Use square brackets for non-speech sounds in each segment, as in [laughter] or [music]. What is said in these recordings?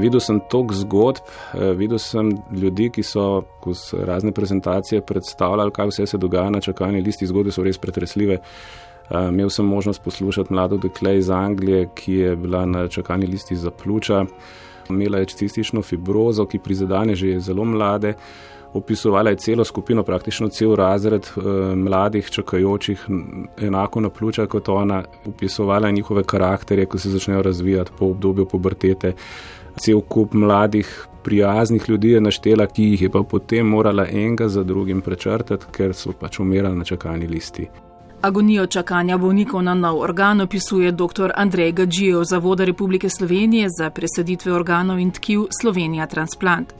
Videl sem toliko zgodb, eh, videl sem ljudi, ki so skozi razne prezentacije predstavljali, kaj vse se dogaja na čakalni listi. Zgodbe so res pretresljive. Uh, imel sem možnost poslušati mlado dekle iz Anglije, ki je bila na čakalni listi za pljuča. Imela je cistično fibrozo, ki prizadene že zelo mlade. Opisovala je celo skupino, praktično cel razred uh, mladih čakajočih, enako na pljuča kot ona. Opisovala je njihove karakterje, ko se začnejo razvijati po obdobju pubertete. Cel kup mladih, prijaznih ljudi je naštela, ki jih je pa potem morala enega za drugim prečrtati, ker so pač umirali na čakalni listi. Agonijo čakanja bolnikov na nov organ opisuje dr. Andrej Gadžijev, Zavoda Republike Slovenije za presaditve organov in tkiv Slovenija Transplant.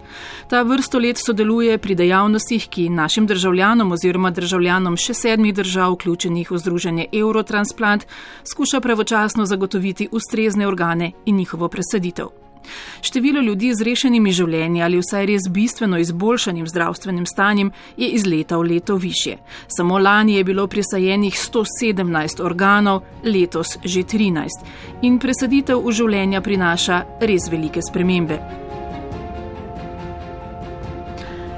Ta vrsto let sodeluje pri dejavnostih, ki našim državljanom oziroma državljanom še sedmih držav, vključenih v združenje Eurotransplant, skuša pravočasno zagotoviti ustrezne organe in njihovo presaditev. Število ljudi z rešenimi življenji ali vsaj res bistveno izboljšanim zdravstvenim stanjem je iz leta v leto više. Samo lani je bilo presajenih 117 organov, letos že 13 in presaditev v življenja prinaša res velike spremembe.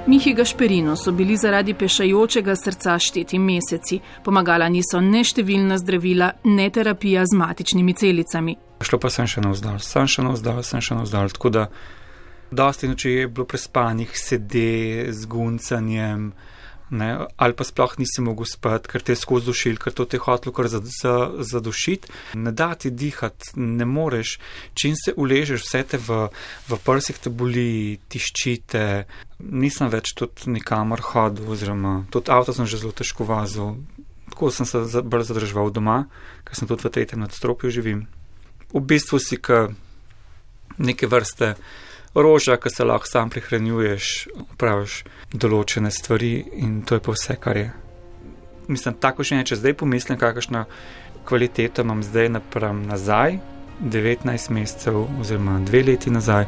Mihi Gašperino so bili zaradi pešajočega srca šteti meseci, pomagala niso ne številna zdravila, ne terapija z matičnimi celicami. Šlo pa sem še navzdal, sem še navzdal, sem še navzdal. Tako da, dosti noči je bilo prespanih, sede z guncanjem, ne, ali pa sploh nisi mogel spati, ker te je skozi dušil, ker to te hotlo kar zadušiti. Ne da ti dihati, ne moreš, čim se uležeš, vse te v, v prsih te boli, tiščite. Nisem več tudi nikamor hodil, oziroma tudi avto sem že zelo težko vazil. Tako sem se zadrževal doma, ker sem tudi v tretjem nadstropju živim v bistvu si ka neke vrste roža, ki se lahko sam prihranjuješ, praviš določene stvari in to je pa vse, kar je. Mislim, tako še ne, če zdaj pomislim, kakšno kvaliteto imam zdaj napram nazaj, 19 mesecev oziroma dve leti nazaj,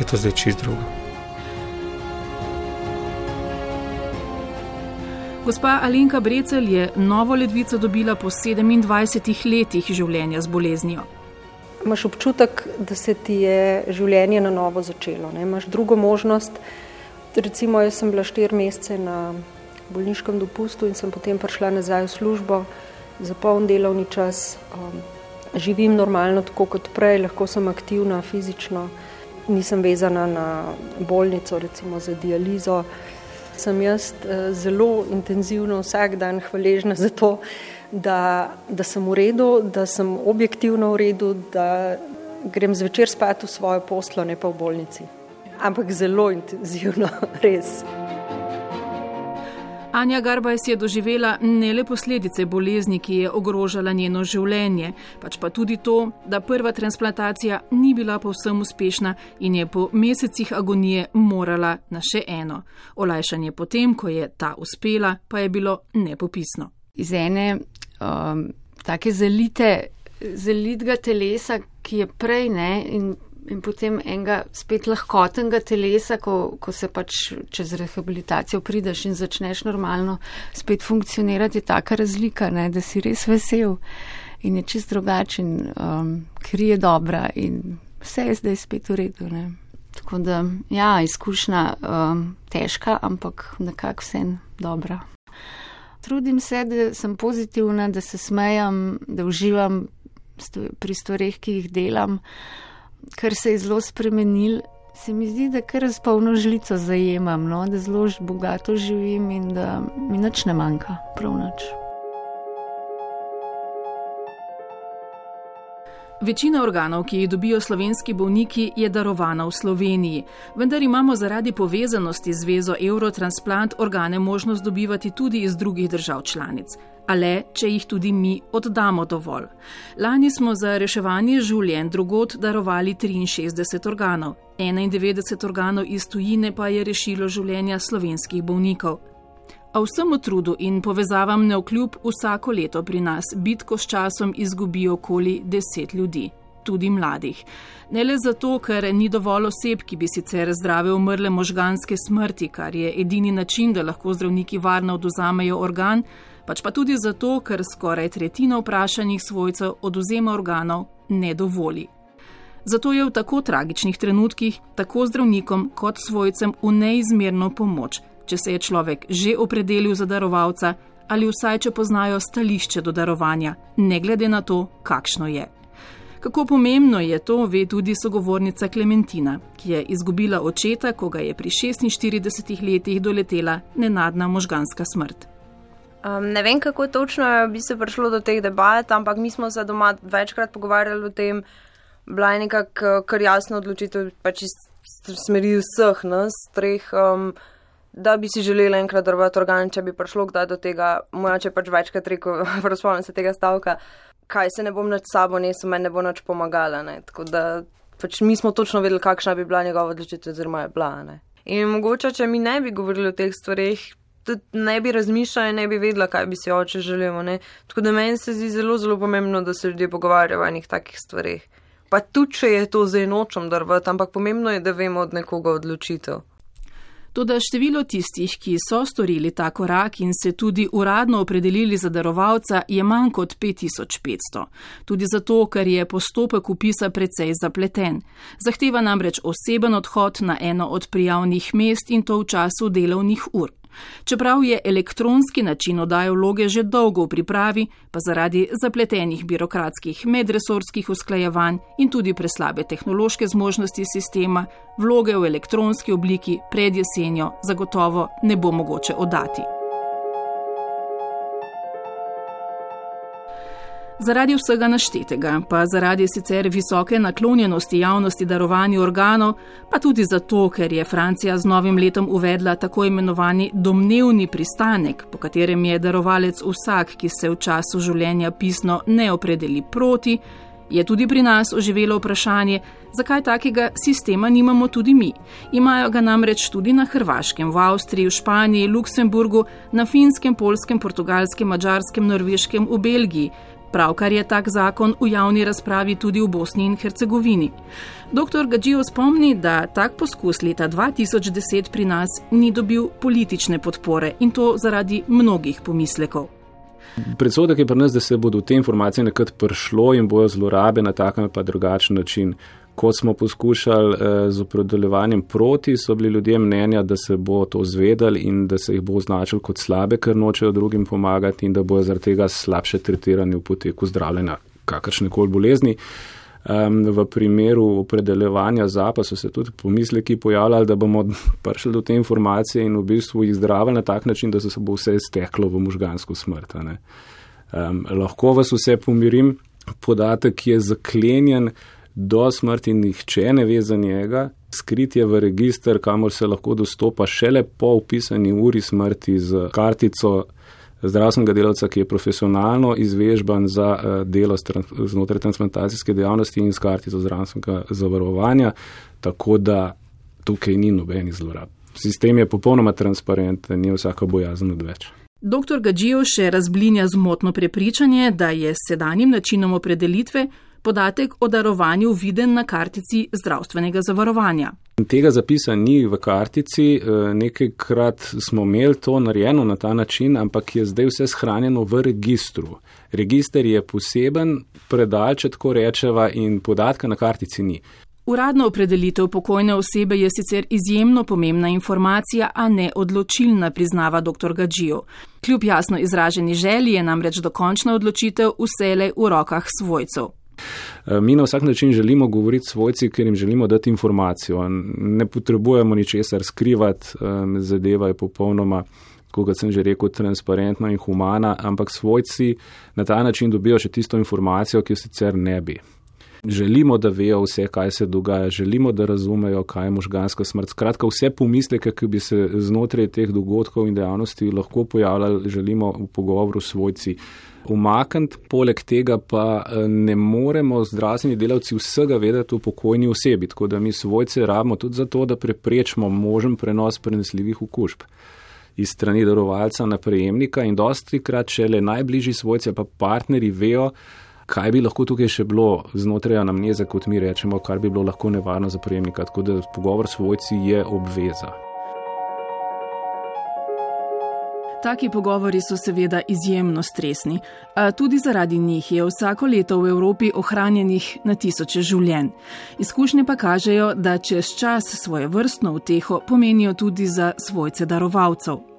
je to zdaj čist drugo. Gospa Alenka Brecel je novo ledvico dobila po 27 letih življenja z boleznijo imaš občutek, da se ti je življenje na novo začelo. Ne? Imaš drugo možnost. Recimo, jaz sem bila štiri mesece na bolniškem dopustu in sem potem prišla nazaj v službo za poln delovni čas. Um, živim normalno, tako kot prej, lahko sem aktivna fizično, nisem vezana na bolnico, recimo za dializo. Sem jaz uh, zelo intenzivno vsak dan hvaležna za to, da, da sem v redu, da sem objektivno v redu, da grem zvečer spat v svojo poslo, ne pa v bolnici. Ampak zelo intenzivno, [laughs] res. Anja Garbajs je doživela ne le posledice bolezni, ki je ogrožala njeno življenje, pač pa tudi to, da prva transplantacija ni bila povsem uspešna in je po mesecih agonije morala na še eno. Olajšanje potem, ko je ta uspela, pa je bilo nepopisno. Iz ene um, take zelite, zelitega telesa, ki je prej ne in, in potem enega spet lahkotnega telesa, ko, ko se pač čez rehabilitacijo prideš in začneš normalno spet funkcionirati, je taka razlika, ne, da si res vesel in je čist drugačen, um, kri je dobra in vse je zdaj spet v redu. Ne. Tako da, ja, izkušnja um, težka, ampak nekako vse dobra. Trudim se, da sem pozitivna, da se smejam, da uživam pri stvarih, ki jih delam, kar se je zelo spremenil. Se mi zdi, da kar z polno žlico zajemam, no? da zelo bogato živim in da mi nič ne manjka, prav nič. Večina organov, ki jih dobijo slovenski bolniki, je darovana v Sloveniji, vendar imamo zaradi povezanosti z vezo Eurotransplant organe možnost dobivati tudi iz drugih držav članic, a le, če jih tudi mi oddamo dovolj. Lani smo za reševanje življenj drugot darovali 63 organov, 91 organov iz tujine pa je rešilo življenja slovenskih bolnikov. A vsemu trudu in povezavam ne vkljub vsako leto pri nas bitko s časom izgubi okoli deset ljudi, tudi mladih. Ne le zato, ker ni dovolj oseb, ki bi sicer zdrave umrle možganske smrti, kar je edini način, da lahko zdravniki varno oduzamejo organ, pač pa tudi zato, ker skoraj tretjina vprašanih svojcev oduzema organov ne dovoli. Zato je v tako tragičnih trenutkih tako zdravnikom kot svojcem v neizmerno pomoč, če se je človek že opredelil za darovalca ali vsaj če poznajo stališče do darovanja, ne glede na to, kakšno je. Kako pomembno je to, ve tudi sogovornica Klementina, ki je izgubila očeta, ko ga je pri 46 letih doletela nenadna možganska smrt. Um, ne vem, kako točno bi se prišlo do teh debat, ampak mi smo se doma večkrat pogovarjali o tem, bila je nekako kar jasna odločitev, pač iz smeri vseh nas, treh, um, da bi si želeli enkrat drvati organ, če bi prišlo kdaj do tega, moja če pač večkrat rekel, [laughs] razpomnim se tega stavka kaj se ne bom nad sabo nesel, meni ne bo nič pomagala. Ne? Tako da pač mi smo točno vedeli, kakšna bi bila njegova odločitev, oziroma je bila. Ne? In mogoče, če mi ne bi govorili o teh stvarih, tudi ne bi razmišljala in ne bi vedela, kaj bi si oče želimo. Ne? Tako da meni se zdi zelo, zelo pomembno, da se ljudje pogovarjajo o enih takih stvarih. Pa tudi, če je to zdaj nočem drvati, ampak pomembno je, da vemo od nekoga odločitev. Toda število tistih, ki so storili ta korak in se tudi uradno opredelili za darovalca, je manj kot 5500. Tudi zato, ker je postopek upisa precej zapleten. Zahteva namreč oseben odhod na eno od prijavnih mest in to v času delovnih ur. Čeprav je elektronski način odaje vloge že dolgo v pripravi, pa zaradi zapletenih birokratskih medresorskih usklajevanj in tudi preslabe tehnološke zmožnosti sistema, vloge v elektronski obliki pred jesenjo zagotovo ne bo mogoče oddati. Zaradi vsega naštetega, pa zaradi sicer visoke naklonjenosti javnosti darovanju organov, pa tudi zato, ker je Francija z novim letom uvedla tako imenovani domnevni pristanek, po katerem je darovalec vsak, ki se v času življenja pisno ne opredeli proti, je tudi pri nas oživelo vprašanje, zakaj takega sistema nimamo tudi mi. Imajo ga namreč tudi na Hrvaškem, v Avstriji, v Španiji, Luksemburgu, na Finskem, Polskem, Portugalskem, Mačarskem, Norveškem, v Belgiji. Pravkar je tak zakon v javni razpravi tudi v Bosni in Hercegovini. Dr. Gađijo spomni, da tak poskus leta 2010 pri nas ni dobil politične podpore in to zaradi mnogih pomislekov. Predsodek je pri nas, da se bodo te informacije nekrat prišlo in bojo zlorabe na tak ali pa drugačen način ko smo poskušali eh, z opredeljevanjem proti, so bili ljudje mnenja, da se bo to zvedali in da se jih bo označili kot slabe, ker nočejo drugim pomagati in da bojo zaradi tega slabše tretirani v poteku zdravljenja kakršne koli bolezni. Um, v primeru opredeljevanja zapa so se tudi pomisleki pojavljali, da bomo [laughs] prišli do te informacije in v bistvu jih zdravili na tak način, da se bo vse steklo v možgansko smrt. Um, lahko vas vse pomirim, podatek je zaklenjen do smrti nihče ne ve za njega, skrit je v registr, kamor se lahko dostopa šele po upisani uri smrti z kartico zdravstvenega delavca, ki je profesionalno izvežban za eh, delo znotraj transplantacijske dejavnosti in s kartico zdravstvenega zavarovanja, tako da tukaj ni nobenih zlorab. Sistem je popolnoma transparenten, ni vsaka bojazen odveč. Dr. Gađijo še razblinja zmotno prepričanje, da je s sedanjim načinom opredelitve podatek o darovanju viden na kartici zdravstvenega zavarovanja. Tega zapisa ni v kartici, eh, nekajkrat smo imeli to narejeno na ta način, ampak je zdaj vse shranjeno v registru. Register je poseben, predal, če tako rečeva, in podatka na kartici ni. Uradna opredelitev pokojne osebe je sicer izjemno pomembna informacija, a ne odločilna, priznava dr. Gađijo. Kljub jasno izraženi želji je namreč dokončna odločitev vsele v rokah svojcev. Eh, mi na vsak način želimo govoriti svojci, ker jim želimo dati informacijo. Ne potrebujemo ničesar skrivati, zadeva je popolnoma, kot sem že rekel, transparentna in humana, ampak svojci na ta način dobijo še tisto informacijo, ki jo sicer ne bi. Želimo, da vejo vse, kaj se dogaja, želimo, da razumejo, kaj je možganska smrt. Skratka, vse pomisleke, ki bi se znotraj teh dogodkov in dejavnosti lahko pojavljali, želimo v pogovoru s svojci umakniti. Poleg tega pa eh, ne moremo zdravstveni delavci vsega vedeti o pokojni osebi, tako da mi svojce rabimo tudi zato, da preprečimo možen prenos prenesljivih okužb iz strani darovalca na prejemnika in dosti krat šele najbližji svojci pa partneri vejo, kaj bi lahko tukaj še bilo znotraj anamneze, kot mi rečemo, kar bi bilo lahko nevarno za prejemnika. Tako da pogovor s svojci je obveza. Taki pogovori so seveda izjemno stresni, a tudi zaradi njih je vsako leto v Evropi ohranjenih na tisoče življenj. Izkušnje pa kažejo, da čez čas svoje vrstno uteho pomenijo tudi za svojce darovalcev.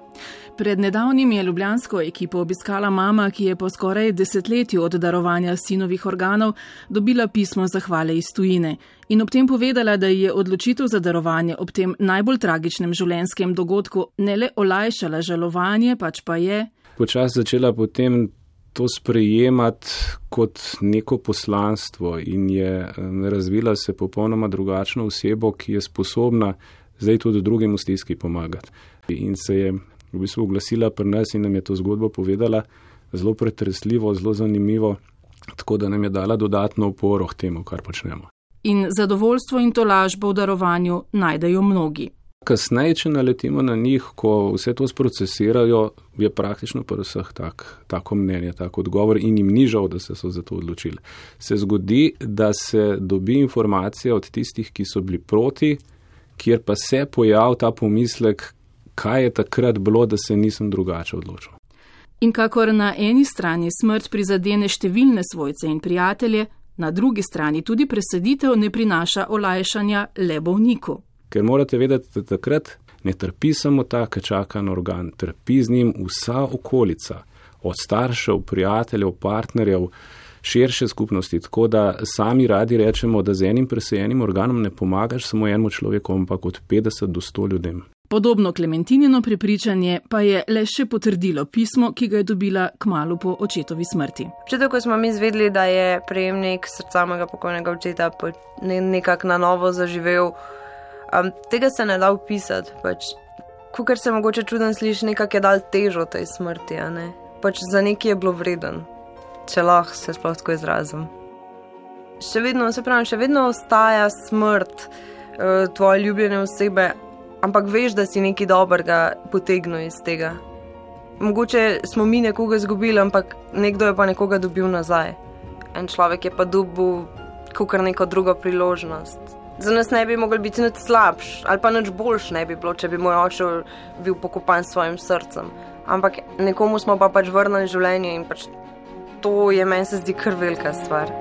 Pred nedavnim je ljubljansko ekipo obiskala mama, ki je po skoraj desetletju od darovanja sinovih organov dobila pismo zahvale iz tujine in ob tem povedala, da je odločitev za darovanje ob tem najbolj tragičnem življenjskem dogodku ne le olajšala žalovanje, pač pa je. Počasi začela potem to sprejemati kot neko poslanstvo in je razvila se popolnoma drugačno osebo, ki je sposobna zdaj tudi drugim v stiski pomagati. In se je v bistvu oglasila pri nas in nam je to zgodbo povedala, zelo pretresljivo, zelo zanimivo, tako da nam je dala dodatno oporo k temu, kar počnemo. In zadovoljstvo in tolažbo v darovanju najdejo mnogi. Kasneje, če naletimo na njih, ko vse to sprocesirajo, je praktično pri vseh tak, tako mnenje, tako odgovor in jim ni žal, da se so za to odločili. Se zgodi, da se dobi informacija od tistih, ki so bili proti, kjer pa se pojav ta pomislek, kaj je takrat bilo, da se nisem drugače odločil. In kakor na eni strani smrt prizadene številne svojce in prijatelje, na drugi strani tudi preseditev ne prinaša olajšanja le bolniku. Ker morate vedeti, da takrat ne trpi samo ta, ki čaka na organ, trpi z njim vsa okolica, od staršev, prijateljev, partnerjev, širše skupnosti. Tako da sami radi rečemo, da z enim presejenim organom ne pomagaš samo enemu človeku, ampak od 50 do 100 ljudem. Podobno Klementinino prepričanje pa je le še potrdilo pismo, ki ga je dobila kmalo po očetovi smrti. Če tako smo mi izvedeli, da je prejemnik srca mojega pokojnega očeta nekako na novo zaživel, um, tega se ne da upisati. Pač, Kukor se mogoče čuden sliši, nekako je dal težo tej smrti, ne? pač za nekaj je bilo vreden, če lahko se sploh tako izrazim. Še vedno, se pravi, še vedno ostaja smrt uh, tvoje ljubljene osebe ampak veš, da si nekaj dobrega potegnil iz tega. Mogoče smo mi nekoga izgubili, ampak nekdo je pa nekoga dobil nazaj. En človek je pa dobil kar neko drugo priložnost. Za nas ne bi mogel biti nič slabš, ali pa nič boljš ne bi bilo, če bi moj oče bil pokopan s svojim srcem. Ampak nekomu smo pa pač vrnili življenje in pač to je meni se zdi kar velika stvar.